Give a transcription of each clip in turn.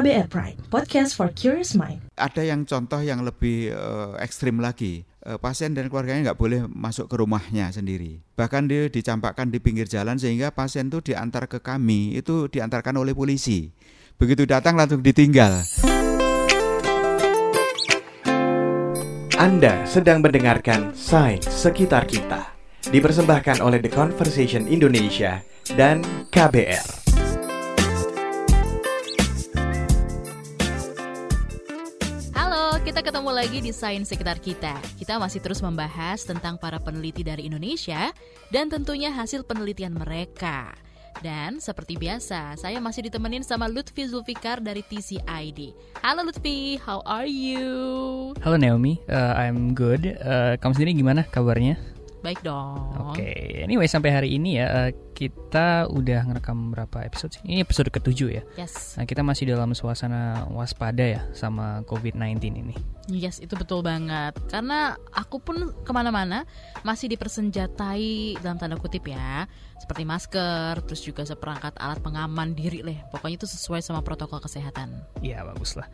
KBR Prime, podcast for curious mind. Ada yang contoh yang lebih uh, ekstrim lagi. Uh, pasien dan keluarganya nggak boleh masuk ke rumahnya sendiri. Bahkan dia dicampakkan di pinggir jalan sehingga pasien itu diantar ke kami, itu diantarkan oleh polisi. Begitu datang langsung ditinggal. Anda sedang mendengarkan Sains Sekitar Kita. Dipersembahkan oleh The Conversation Indonesia dan KBR. Kita ketemu lagi di Sains Sekitar Kita. Kita masih terus membahas tentang para peneliti dari Indonesia dan tentunya hasil penelitian mereka. Dan seperti biasa, saya masih ditemenin sama Lutfi Zulfikar dari TCID. Halo Lutfi, how are you? Halo Naomi, uh, I'm good. Uh, kamu sendiri gimana kabarnya? Baik dong. Oke, okay. anyway sampai hari ini ya uh, kita udah ngerekam berapa episode sih? Ini episode ketujuh ya. Yes. Nah kita masih dalam suasana waspada ya sama COVID-19 ini. Yes, itu betul banget. Karena aku pun ke mana-mana masih dipersenjatai dalam tanda kutip ya, seperti masker, terus juga seperangkat alat pengaman diri lah. Pokoknya itu sesuai sama protokol kesehatan. Iya bagus lah.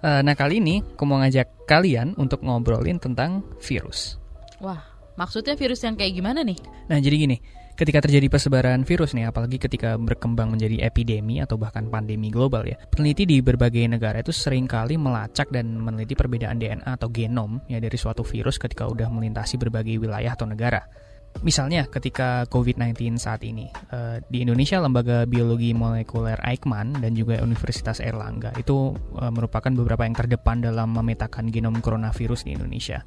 Uh, nah kali ini aku mau ngajak kalian untuk ngobrolin tentang virus. Wah, Maksudnya virus yang kayak gimana nih? Nah, jadi gini, ketika terjadi persebaran virus nih, apalagi ketika berkembang menjadi epidemi atau bahkan pandemi global ya, peneliti di berbagai negara itu sering kali melacak dan meneliti perbedaan DNA atau genom ya dari suatu virus ketika udah melintasi berbagai wilayah atau negara. Misalnya ketika COVID-19 saat ini, uh, di Indonesia Lembaga Biologi Molekuler Eijkman dan juga Universitas Erlangga itu uh, merupakan beberapa yang terdepan dalam memetakan genom coronavirus di Indonesia.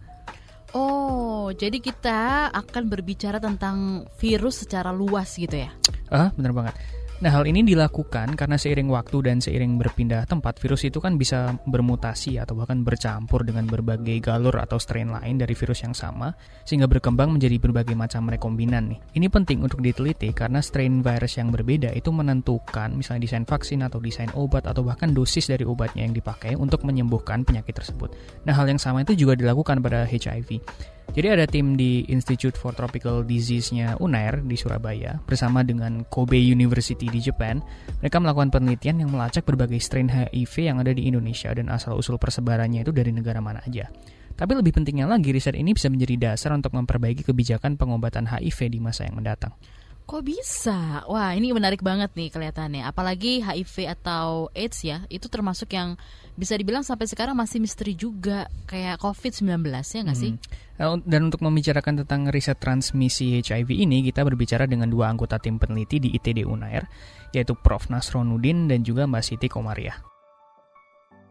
Oh, jadi kita akan berbicara tentang virus secara luas gitu ya? Ah, bener banget. Nah, hal ini dilakukan karena seiring waktu dan seiring berpindah tempat, virus itu kan bisa bermutasi atau bahkan bercampur dengan berbagai galur atau strain lain dari virus yang sama, sehingga berkembang menjadi berbagai macam rekombinan nih. Ini penting untuk diteliti karena strain virus yang berbeda itu menentukan misalnya desain vaksin atau desain obat atau bahkan dosis dari obatnya yang dipakai untuk menyembuhkan penyakit tersebut. Nah, hal yang sama itu juga dilakukan pada HIV. Jadi ada tim di Institute for Tropical Disease-nya UNAIR di Surabaya bersama dengan Kobe University di Jepang. Mereka melakukan penelitian yang melacak berbagai strain HIV yang ada di Indonesia dan asal-usul persebarannya itu dari negara mana aja. Tapi lebih pentingnya lagi, riset ini bisa menjadi dasar untuk memperbaiki kebijakan pengobatan HIV di masa yang mendatang. Kok bisa? Wah, ini menarik banget nih kelihatannya. Apalagi HIV atau AIDS ya, itu termasuk yang bisa dibilang sampai sekarang masih misteri juga, kayak COVID-19 ya nggak sih? Hmm. Dan untuk membicarakan tentang riset transmisi HIV ini, kita berbicara dengan dua anggota tim peneliti di ITD Unair, yaitu Prof. Nasronudin dan juga Mbak Siti Komariah.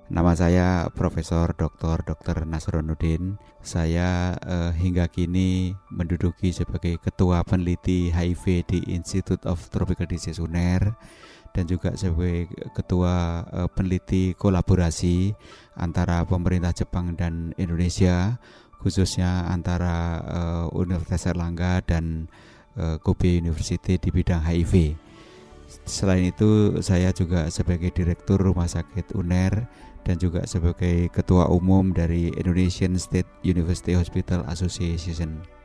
Nama saya Profesor Dr. Dr. Nasronuddin. Saya eh, hingga kini menduduki sebagai Ketua Peneliti HIV di Institute of Tropical Disease UNER dan juga sebagai Ketua eh, Peneliti Kolaborasi antara pemerintah Jepang dan Indonesia, khususnya antara eh, Universitas Erlangga dan eh, Kobe University di bidang HIV. Selain itu, saya juga sebagai Direktur Rumah Sakit UNER dan juga sebagai Ketua Umum dari Indonesian State University Hospital Association.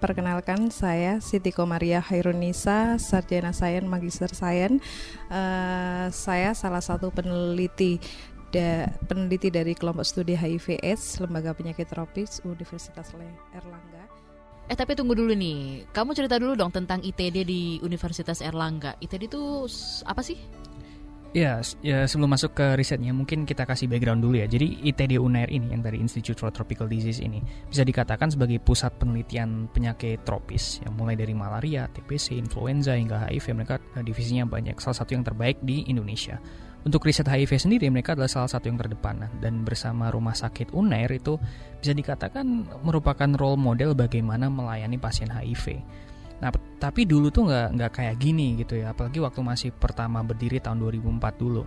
Perkenalkan saya Siti Komaria Hairunisa, Sarjana Sains Magister Sains. Uh, saya salah satu peneliti da, peneliti dari kelompok studi HIV/AIDS Lembaga Penyakit Tropis Universitas Erlangga. Eh tapi tunggu dulu nih, kamu cerita dulu dong tentang ITD di Universitas Erlangga. ITD itu apa sih? Ya, ya sebelum masuk ke risetnya mungkin kita kasih background dulu ya. Jadi ITD UNAIR ini yang dari Institute for Tropical Disease ini bisa dikatakan sebagai pusat penelitian penyakit tropis yang mulai dari malaria, TBC, influenza hingga HIV. Mereka eh, divisinya banyak. Salah satu yang terbaik di Indonesia. Untuk riset HIV sendiri mereka adalah salah satu yang terdepan dan bersama rumah sakit UNAIR itu bisa dikatakan merupakan role model bagaimana melayani pasien HIV. Nah, tapi dulu tuh nggak nggak kayak gini gitu ya, apalagi waktu masih pertama berdiri tahun 2004 dulu.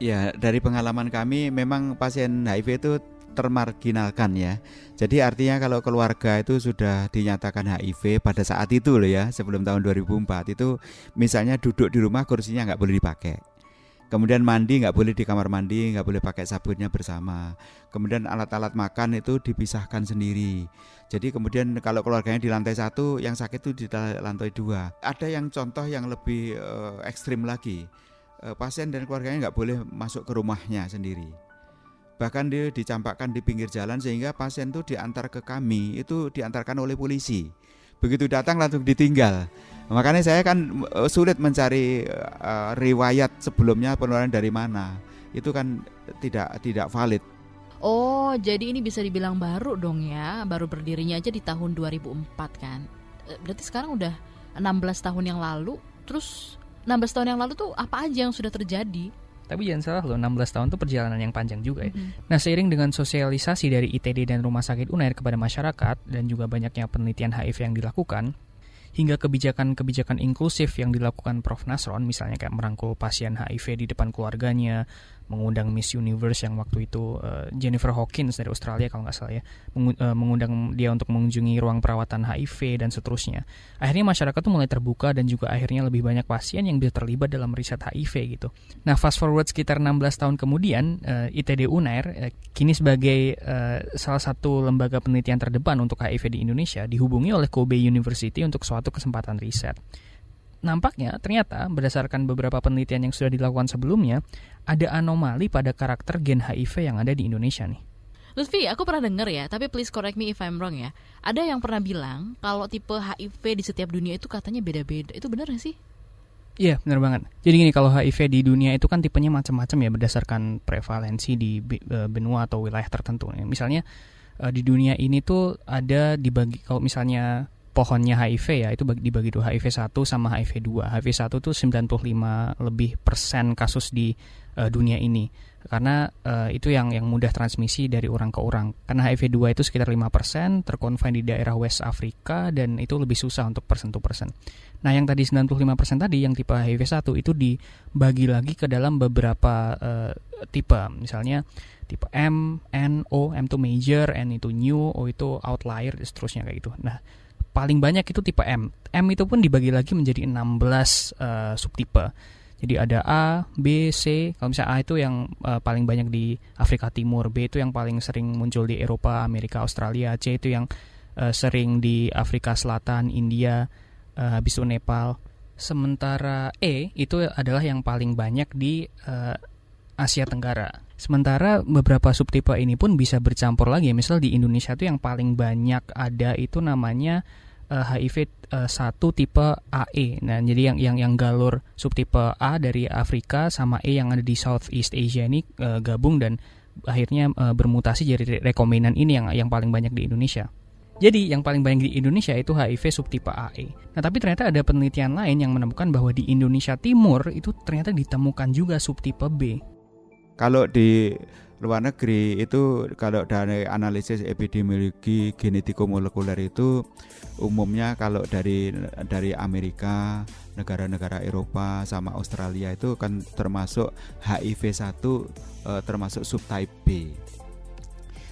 Ya, dari pengalaman kami memang pasien HIV itu termarginalkan ya. Jadi artinya kalau keluarga itu sudah dinyatakan HIV pada saat itu loh ya, sebelum tahun 2004 itu misalnya duduk di rumah kursinya nggak boleh dipakai. Kemudian mandi nggak boleh di kamar mandi, nggak boleh pakai sabunnya bersama. Kemudian alat-alat makan itu dipisahkan sendiri. Jadi kemudian kalau keluarganya di lantai satu, yang sakit itu di lantai dua. Ada yang contoh yang lebih uh, ekstrim lagi. eh, pasien dan keluarganya nggak boleh masuk ke rumahnya sendiri. Bahkan dia dicampakkan di pinggir jalan sehingga pasien itu diantar ke kami itu diantarkan oleh polisi. Begitu datang langsung ditinggal. Makanya saya kan eh, sulit mencari uh, riwayat sebelumnya penularan dari mana. Itu kan tidak tidak valid. Oh, jadi ini bisa dibilang baru dong ya, baru berdirinya aja di tahun 2004 kan. Eh, berarti sekarang udah 16 tahun yang lalu. Terus 16 tahun yang lalu tuh apa aja yang sudah terjadi? Tapi jangan salah loh, 16 tahun itu perjalanan yang panjang juga ya. Mhm. Nah, seiring dengan sosialisasi dari ITD dan Rumah Sakit UNAIR kepada masyarakat dan juga banyaknya penelitian HIV yang dilakukan, hingga kebijakan-kebijakan inklusif yang dilakukan Prof. Nasron, misalnya kayak merangkul pasien HIV di depan keluarganya, mengundang Miss Universe yang waktu itu uh, Jennifer Hawkins dari Australia kalau nggak salah ya, uh, mengundang dia untuk mengunjungi ruang perawatan HIV dan seterusnya. Akhirnya masyarakat tuh mulai terbuka dan juga akhirnya lebih banyak pasien yang bisa terlibat dalam riset HIV gitu. Nah, fast forward sekitar 16 tahun kemudian, uh, ITD UNAIR uh, kini sebagai uh, salah satu lembaga penelitian terdepan untuk HIV di Indonesia dihubungi oleh Kobe University untuk suatu kesempatan riset. Nampaknya ternyata berdasarkan beberapa penelitian yang sudah dilakukan sebelumnya, ada anomali pada karakter gen HIV yang ada di Indonesia nih. Lutfi, aku pernah denger ya, tapi please correct me if I'm wrong ya. Ada yang pernah bilang kalau tipe HIV di setiap dunia itu katanya beda-beda. Itu benar gak sih? Iya, benar banget. Jadi gini, kalau HIV di dunia itu kan tipenya macam-macam ya berdasarkan prevalensi di eh, benua atau wilayah tertentu. Ya, Misalnya eh, di dunia ini tuh ada dibagi kalau misalnya pohonnya HIV ya itu bagi- dibagi dua HIV 1 sama HIV 2. HIV 1 tuh 95 lebih persen kasus di eh, dunia ini. Karena eh, itu yang yang mudah transmisi dari orang ke orang. Karena HIV 2 itu sekitar 5% terkonfine di daerah West Afrika dan itu lebih susah untuk persen to persen. Nah, yang tadi 95% tadi yang tipe HIV 1 itu dibagi lagi ke dalam beberapa eh, tipe. Misalnya tipe M, N, O, M itu major, N itu new, O itu outlier, dan seterusnya kayak gitu. Nah, paling banyak itu tipe M. M itu pun dibagi lagi menjadi 16 eh, subtipe. Jadi ada A, B, C. Kalau misalnya A itu yang eh, paling banyak di Afrika Timur, B itu yang paling sering muncul di Eropa, Amerika, Australia, C itu yang eh, sering di Afrika Selatan, India, eh, habis itu Nepal. Sementara E itu adalah yang paling banyak di eh, Asia Tenggara. Sementara beberapa subtipe ini pun bisa bercampur lagi. Misal di Indonesia itu yang paling banyak ada itu namanya eh, HIV eh, 1 tipe AE. Nah, jadi yang yang yang galur subtipe A dari Afrika sama E yang ada di Southeast Asia ini eh, gabung dan akhirnya eh, bermutasi jadi rekombinan ini yang yang paling banyak di Indonesia. Jadi yang paling banyak di Indonesia itu HIV subtipe AE. Nah tapi ternyata ada penelitian lain yang menemukan bahwa di Indonesia Timur itu ternyata ditemukan juga subtipe B. Kalau di luar negeri itu kalau dari analisis epidemiologi genetiko-molekuler itu umumnya kalau dari dari Amerika, negara-negara Eropa sama Australia itu kan termasuk HIV 1 eh, termasuk subtype B.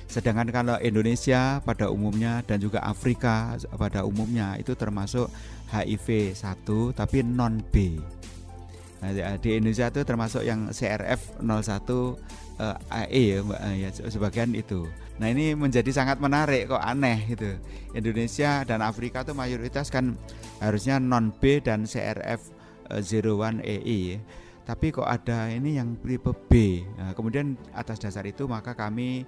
Sedangkan kalau Indonesia pada umumnya dan juga Afrika pada umumnya itu termasuk HIV 1 tapi non B. Nah, di- Indonesia itu termasuk yang CRF 01 eh, AE ya, Mbak Eh, ya se- sebagian itu. Nah, ini menjadi sangat menarik kok aneh gitu. Indonesia dan Afrika tuh mayoritas kan harusnya non B dan CRF eh, 01 EI. Tapi kok ada ini yang tipe B. Nah, kemudian atas dasar itu maka kami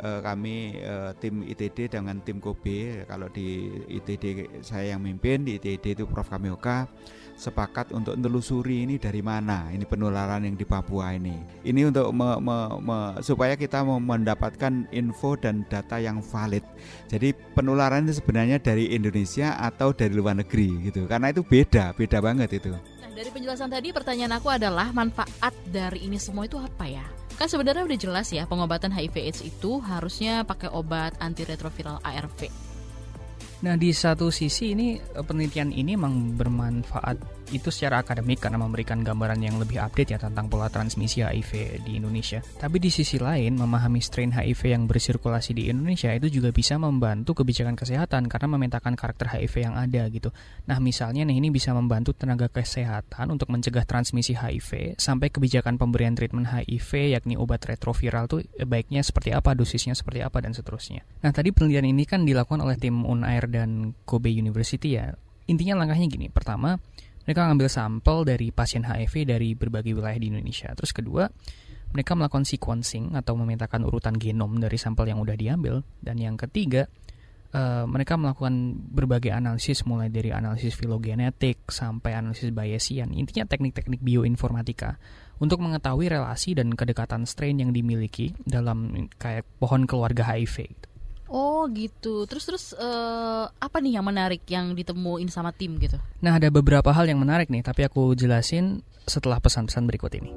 eh, kami eh, tim ITD dengan tim Kobe kalau di ITD saya yang mimpin di ITD itu Prof. Kamioka sepakat untuk menelusuri ini dari mana ini penularan yang di Papua ini. Ini untuk me- me- me- supaya kita mendapatkan info dan data yang valid. Jadi penularan itu sebenarnya dari Indonesia atau dari luar negeri gitu karena itu beda beda banget itu. Nah, dari penjelasan tadi pertanyaan aku adalah manfaat dari ini semua itu apa ya? Kan sebenarnya udah jelas ya pengobatan HIV AIDS itu harusnya pakai obat antiretroviral ARV. Nah di satu sisi ini eh, penelitian ini memang bermanfaat itu secara akademik karena memberikan gambaran yang lebih update ya tentang pola transmisi HIV di Indonesia. Tapi di sisi lain memahami strain HIV yang bersirkulasi di Indonesia itu juga bisa membantu kebijakan kesehatan karena memetakan karakter HIV yang ada gitu. Nah misalnya nih ini bisa membantu tenaga kesehatan untuk mencegah transmisi HIV sampai kebijakan pemberian treatment HIV yakni obat retroviral tuh eh, baiknya seperti apa, dosisnya seperti apa dan seterusnya. Nah tadi penelitian ini kan dilakukan oleh tim Unair dan Kobe University ya. Intinya langkahnya gini, pertama Mereka ngambil sampel dari pasien HIV dari berbagai wilayah di Indonesia. Terus kedua, mereka melakukan sequencing atau memetakan urutan genom dari sampel yang udah diambil. Dan yang ketiga, uh, mereka melakukan berbagai analisis mulai dari analisis filogenetik sampai analisis Bayesian. Intinya teknik-teknik bioinformatika untuk mengetahui relasi dan kedekatan strain yang dimiliki dalam kayak pohon keluarga HIV. Gitu. Oh gitu. Terus terus uh, apa nih yang menarik yang ditemuin sama tim gitu? Nah ada beberapa hal yang menarik nih, tapi aku jelasin setelah pesan-pesan berikut ini.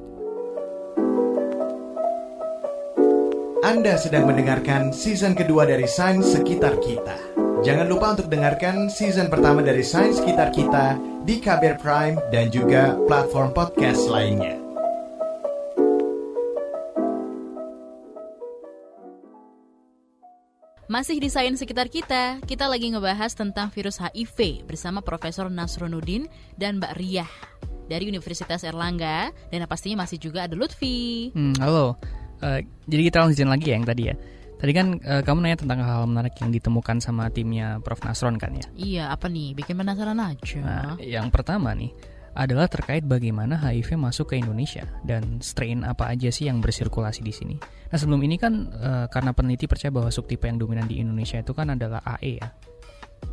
Anda sedang mendengarkan season kedua dari Sains Sekitar Kita. Jangan lupa untuk dengarkan season pertama dari Sains Sekitar Kita di KBR Prime dan juga platform podcast lainnya. Masih di Sains Sekitar Kita, kita lagi ngebahas tentang virus HIV bersama Profesor Nasruddin dan Mbak Riah dari Universitas Erlangga dan pastinya masih juga ada Lutfi. Hmm, halo, uh, jadi kita lanjutin lagi ya yang tadi ya. Tadi kan uh, kamu nanya tentang hal, hal menarik yang ditemukan sama timnya Prof Nasron kan ya? Iya, apa nih? Bikin penasaran aja. Nah, yang pertama nih, adalah terkait bagaimana HIV masuk ke Indonesia dan strain apa aja sih yang bersirkulasi di sini. Nah sebelum ini kan e, karena peneliti percaya bahwa subtipe yang dominan di Indonesia itu kan adalah AE ya.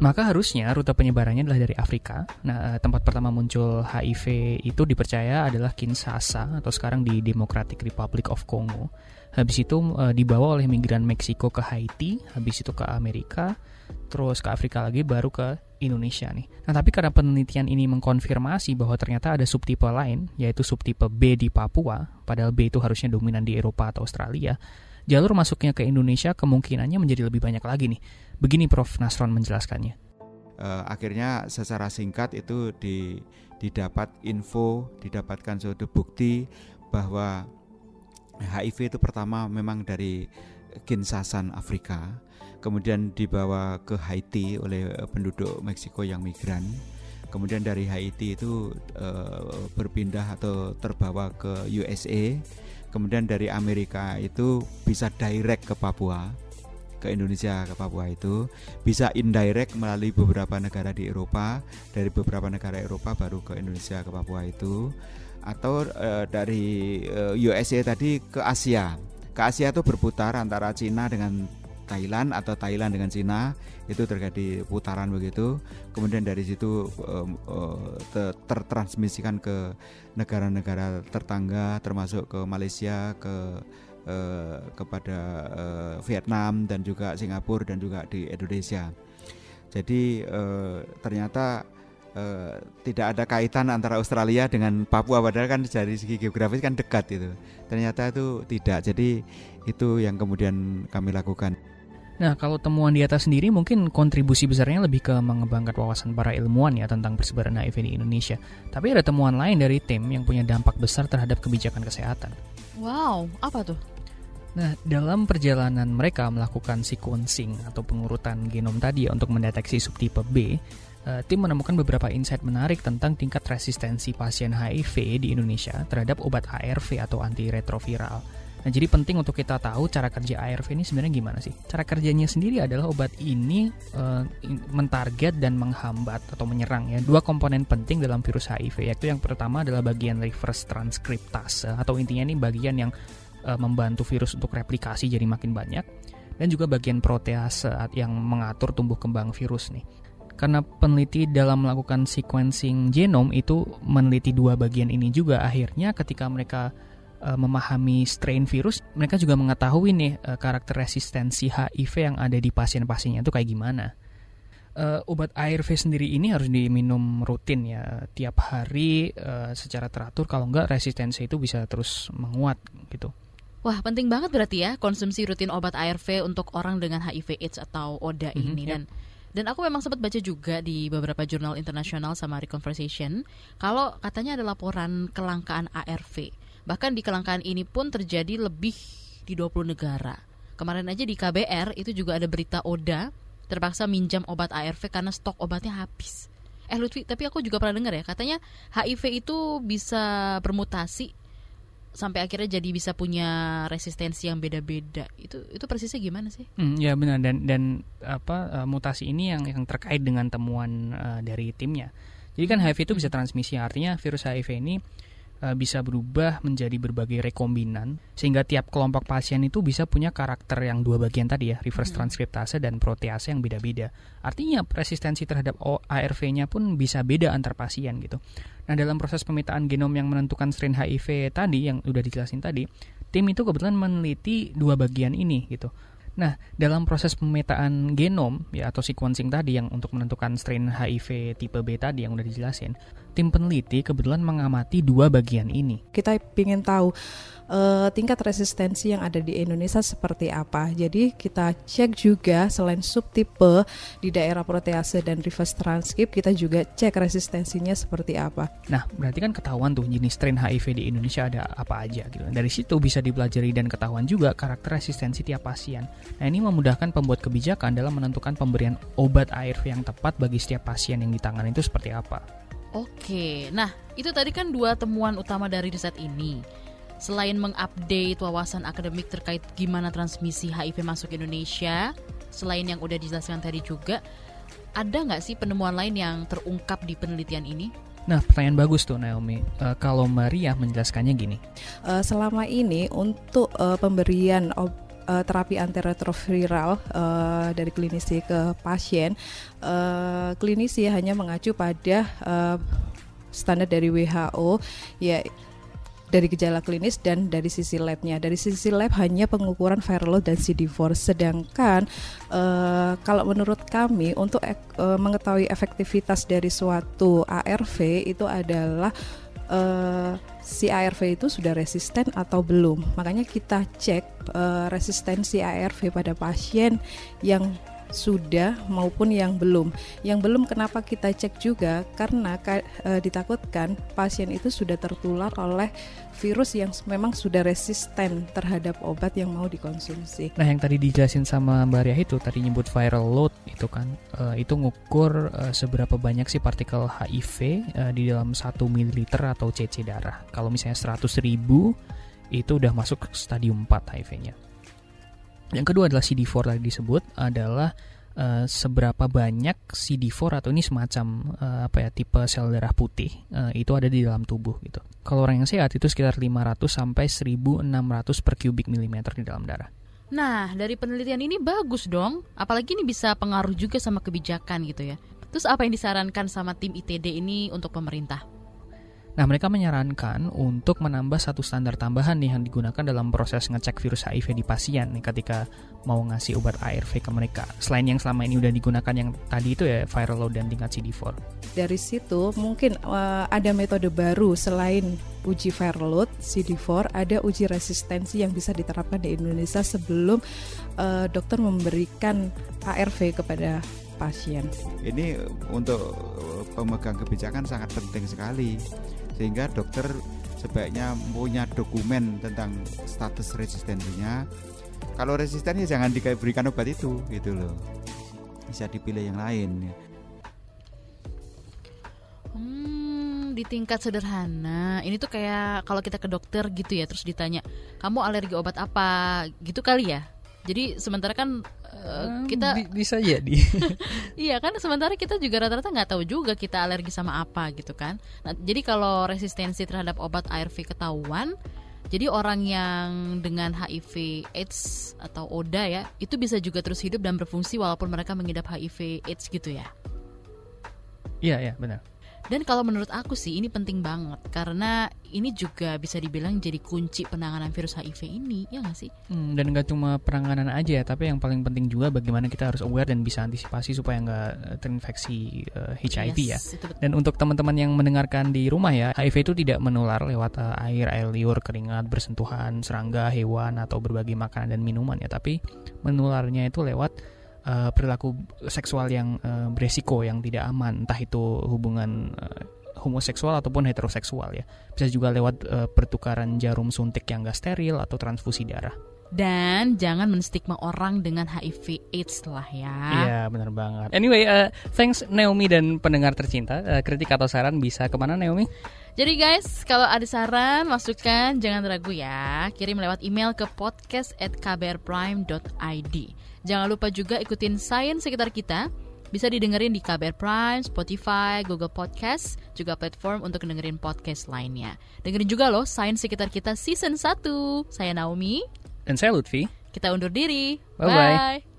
Maka harusnya rute penyebarannya adalah dari Afrika. Nah, eh, tempat pertama muncul HIV itu dipercaya adalah Kinshasa atau sekarang di Democratic Republic of Congo. Habis itu e, dibawa oleh migran Meksiko ke Haiti, habis itu ke Amerika, terus ke Afrika lagi baru ke Indonesia nih. Nah, tapi karena penelitian ini mengkonfirmasi bahwa ternyata ada subtipe lain, yaitu subtipe B di Papua, padahal B itu harusnya dominan di Eropa atau Australia, jalur masuknya ke Indonesia kemungkinannya menjadi lebih banyak lagi nih. Begini Prof. Nasron menjelaskannya. Uh, akhirnya secara singkat itu di, didapat info, didapatkan suatu bukti bahwa HIV itu pertama memang dari Kinsasan Afrika kemudian dibawa ke Haiti oleh eh, penduduk Meksiko yang migran. Kemudian dari Haiti itu uh, berpindah atau terbawa ke USA. Kemudian dari Amerika itu bisa direct ke Papua, ke Indonesia ke Papua itu bisa indirect melalui beberapa negara di Eropa, dari beberapa negara Eropa baru ke Indonesia ke Papua itu atau uh, dari uh, USA tadi ke Asia. Ke Asia itu berputar antara Cina dengan Thailand atau Thailand dengan Cina itu terjadi putaran begitu. Kemudian dari situ uh, tertransmisikan ke negara-negara tetangga termasuk ke Malaysia ke uh, kepada uh, Vietnam dan juga Singapura dan juga di Indonesia. Jadi uh, ternyata Uh, tidak ada kaitan antara Australia dengan Papua padahal kan dari segi geografis kan dekat itu. Ternyata itu tidak. Jadi itu yang kemudian kami lakukan Nah, kalau temuan di atas sendiri mungkin kontribusi besarnya lebih ke mengembangkan wawasan para ilmuwan ya tentang persebaran HIV di Indonesia. Tapi ada temuan lain dari tim yang punya dampak besar terhadap kebijakan kesehatan. Wow, apa tuh? Nah, dalam perjalanan mereka melakukan sequencing atau pengurutan genom tadi untuk mendeteksi subtipe B, eh, tim menemukan beberapa insight menarik tentang tingkat resistensi pasien HIV di Indonesia terhadap obat ARV atau antiretroviral. Nah, jadi penting untuk kita tahu cara kerja ARV ini sebenarnya gimana sih? Cara kerjanya sendiri adalah obat ini uh, mentarget dan menghambat atau menyerang ya dua komponen penting dalam virus HIV yaitu yang pertama adalah bagian reverse transkriptase atau intinya ini bagian yang uh, membantu virus untuk replikasi jadi makin banyak dan juga bagian protease yang mengatur tumbuh kembang virus nih karena peneliti dalam melakukan sequencing genom itu meneliti dua bagian ini juga akhirnya ketika mereka uh, memahami strain virus, mereka juga mengetahui nih uh, karakter resistensi HIV yang ada di pasien-pasiennya itu kayak gimana. Uh, obat ARV sendiri ini harus diminum rutin ya tiap hari uh, secara teratur kalau enggak resistensi itu bisa terus menguat gitu. Wah penting banget berarti ya konsumsi rutin obat ARV untuk orang dengan HIV/AIDS atau ODA mm -hmm, ini dan dan aku memang sempat baca juga di beberapa jurnal internasional sama Reconversation kalau katanya ada laporan kelangkaan ARV Bahkan di kelangkaan ini pun terjadi lebih di 20 negara. Kemarin aja di KBR itu juga ada berita Oda terpaksa minjam obat ARV karena stok obatnya habis. Eh Lutfi, tapi aku juga pernah dengar ya, katanya HIV itu bisa bermutasi sampai akhirnya jadi bisa punya resistensi yang beda-beda. Itu itu persisnya gimana sih? Hmm, ya benar dan dan apa uh, mutasi ini yang yang terkait dengan temuan uh, dari timnya. Jadi kan HIV itu bisa transmisi, artinya virus HIV ini bisa berubah menjadi berbagai rekombinan sehingga tiap kelompok pasien itu bisa punya karakter yang dua bagian tadi ya, reverse transkriptase dan protease yang beda-beda. Artinya resistensi terhadap ARV-nya pun bisa beda antar pasien gitu. Nah, dalam proses pemetaan genom yang menentukan strain HIV tadi yang udah dijelasin tadi, tim itu kebetulan meneliti dua bagian ini gitu. Nah, dalam proses pemetaan genom ya atau sequencing tadi yang untuk menentukan strain HIV tipe B tadi yang udah dijelasin, tim peneliti kebetulan mengamati dua bagian ini. Kita ingin tahu uh, tingkat resistensi yang ada di Indonesia seperti apa. Jadi kita cek juga selain subtipe di daerah protease dan reverse transcript, kita juga cek resistensinya seperti apa. Nah, berarti kan ketahuan tuh jenis strain HIV di Indonesia ada apa aja gitu. Dari situ bisa dipelajari dan ketahuan juga karakter resistensi tiap pasien. Nah, ini memudahkan pembuat kebijakan dalam menentukan pemberian obat ARV yang tepat bagi setiap pasien yang ditangani itu seperti apa. Oke, nah itu tadi kan dua temuan utama dari riset ini selain mengupdate wawasan akademik terkait gimana transmisi HIV masuk Indonesia, selain yang udah dijelaskan tadi juga, ada nggak sih penemuan lain yang terungkap di penelitian ini? Nah, pertanyaan bagus tuh Naomi. Uh, kalau Maria menjelaskannya gini. Uh, selama ini untuk uh, pemberian uh, terapi antiretroviral uh, dari klinisi ke pasien, uh, klinisi hanya mengacu pada uh, standar dari WHO, ya dari gejala klinis dan dari sisi labnya. Dari sisi lab hanya pengukuran viral load dan CD4. Sedangkan uh, kalau menurut kami untuk uh, mengetahui efektivitas dari suatu ARV itu adalah uh, si ARV itu sudah resisten atau belum. Makanya kita cek uh, resistensi ARV pada pasien yang sudah maupun yang belum. Yang belum kenapa kita cek juga karena e, ditakutkan pasien itu sudah tertular oleh virus yang memang sudah resisten terhadap obat yang mau dikonsumsi. Nah, yang tadi dijelasin sama Mbak Ria itu tadi nyebut viral load itu kan e, itu ngukur e, seberapa banyak sih partikel HIV e, di dalam 1 ml atau cc darah. Kalau misalnya 100 ribu itu udah masuk stadium 4 HIV-nya. Yang kedua adalah CD4 tadi disebut adalah uh, seberapa banyak CD4 atau ini semacam uh, apa ya tipe sel darah putih uh, itu ada di dalam tubuh gitu. Kalau orang yang sehat itu sekitar 500 sampai 1600 per kubik milimeter di dalam darah. Nah, dari penelitian ini bagus dong. Apalagi ini bisa pengaruh juga sama kebijakan gitu ya. Terus apa yang disarankan sama tim ITD ini untuk pemerintah? Nah, mereka menyarankan untuk menambah satu standar tambahan nih yang digunakan dalam proses ngecek virus HIV di pasien nih ketika mau ngasih obat ARV ke mereka. Selain yang selama ini udah digunakan yang tadi itu ya viral load dan tingkat CD4. Dari situ mungkin uh, ada metode baru selain uji viral load CD4, ada uji resistensi yang bisa diterapkan di Indonesia sebelum uh, dokter memberikan ARV kepada pasien. Ini untuk pemegang kebijakan sangat penting sekali sehingga dokter sebaiknya punya dokumen tentang status resistensinya. Kalau resisten ya jangan diberikan obat itu gitu loh. Bisa dipilih yang lain hmm, di tingkat sederhana ini tuh kayak kalau kita ke dokter gitu ya terus ditanya kamu alergi obat apa? Gitu kali ya. Jadi sementara kan uh, kita bisa jadi. iya kan sementara kita juga rata-rata nggak tahu juga kita alergi sama apa gitu kan. Nah, jadi kalau resistensi terhadap obat ARV ketahuan, jadi orang yang dengan HIV AIDS atau ODA ya, itu bisa juga terus hidup dan berfungsi walaupun mereka mengidap HIV AIDS gitu ya. Iya, iya, benar. Dan kalau menurut aku sih ini penting banget karena ini juga bisa dibilang jadi kunci penanganan virus HIV ini, ya nggak sih? Hmm, dan nggak cuma penanganan aja ya, tapi yang paling penting juga bagaimana kita harus aware dan bisa antisipasi supaya nggak eh, terinfeksi uh, eh, HIV ya. yes, ya. Dan untuk teman-teman yang mendengarkan di rumah ya, HIV itu tidak menular lewat uh, air, air liur, keringat, bersentuhan, serangga, hewan atau berbagai makanan dan minuman ya, tapi menularnya itu lewat uh, perilaku seksual yang uh, beresiko yang tidak aman entah itu hubungan uh, homoseksual ataupun heteroseksual ya bisa juga lewat uh, pertukaran jarum suntik yang gak steril atau transfusi darah dan jangan menstigma orang dengan HIV AIDS lah ya. Iya benar banget. Anyway, uh, thanks Naomi dan pendengar tercinta. Uh, kritik atau saran bisa ke mana Naomi? Jadi guys, kalau ada saran, masukan, jangan ragu ya. Kirim lewat email ke podcast at kbrprime.id. Jangan lupa juga ikutin Sains sekitar kita Bisa didengerin di KBR Prime, Spotify, Google Podcast, juga platform untuk dengerin podcast lainnya. Dengerin juga loh Sains Sekitar Kita Season 1. Saya Naomi. Dan saya Lutfi. Kita undur diri. Bye-bye. Bye.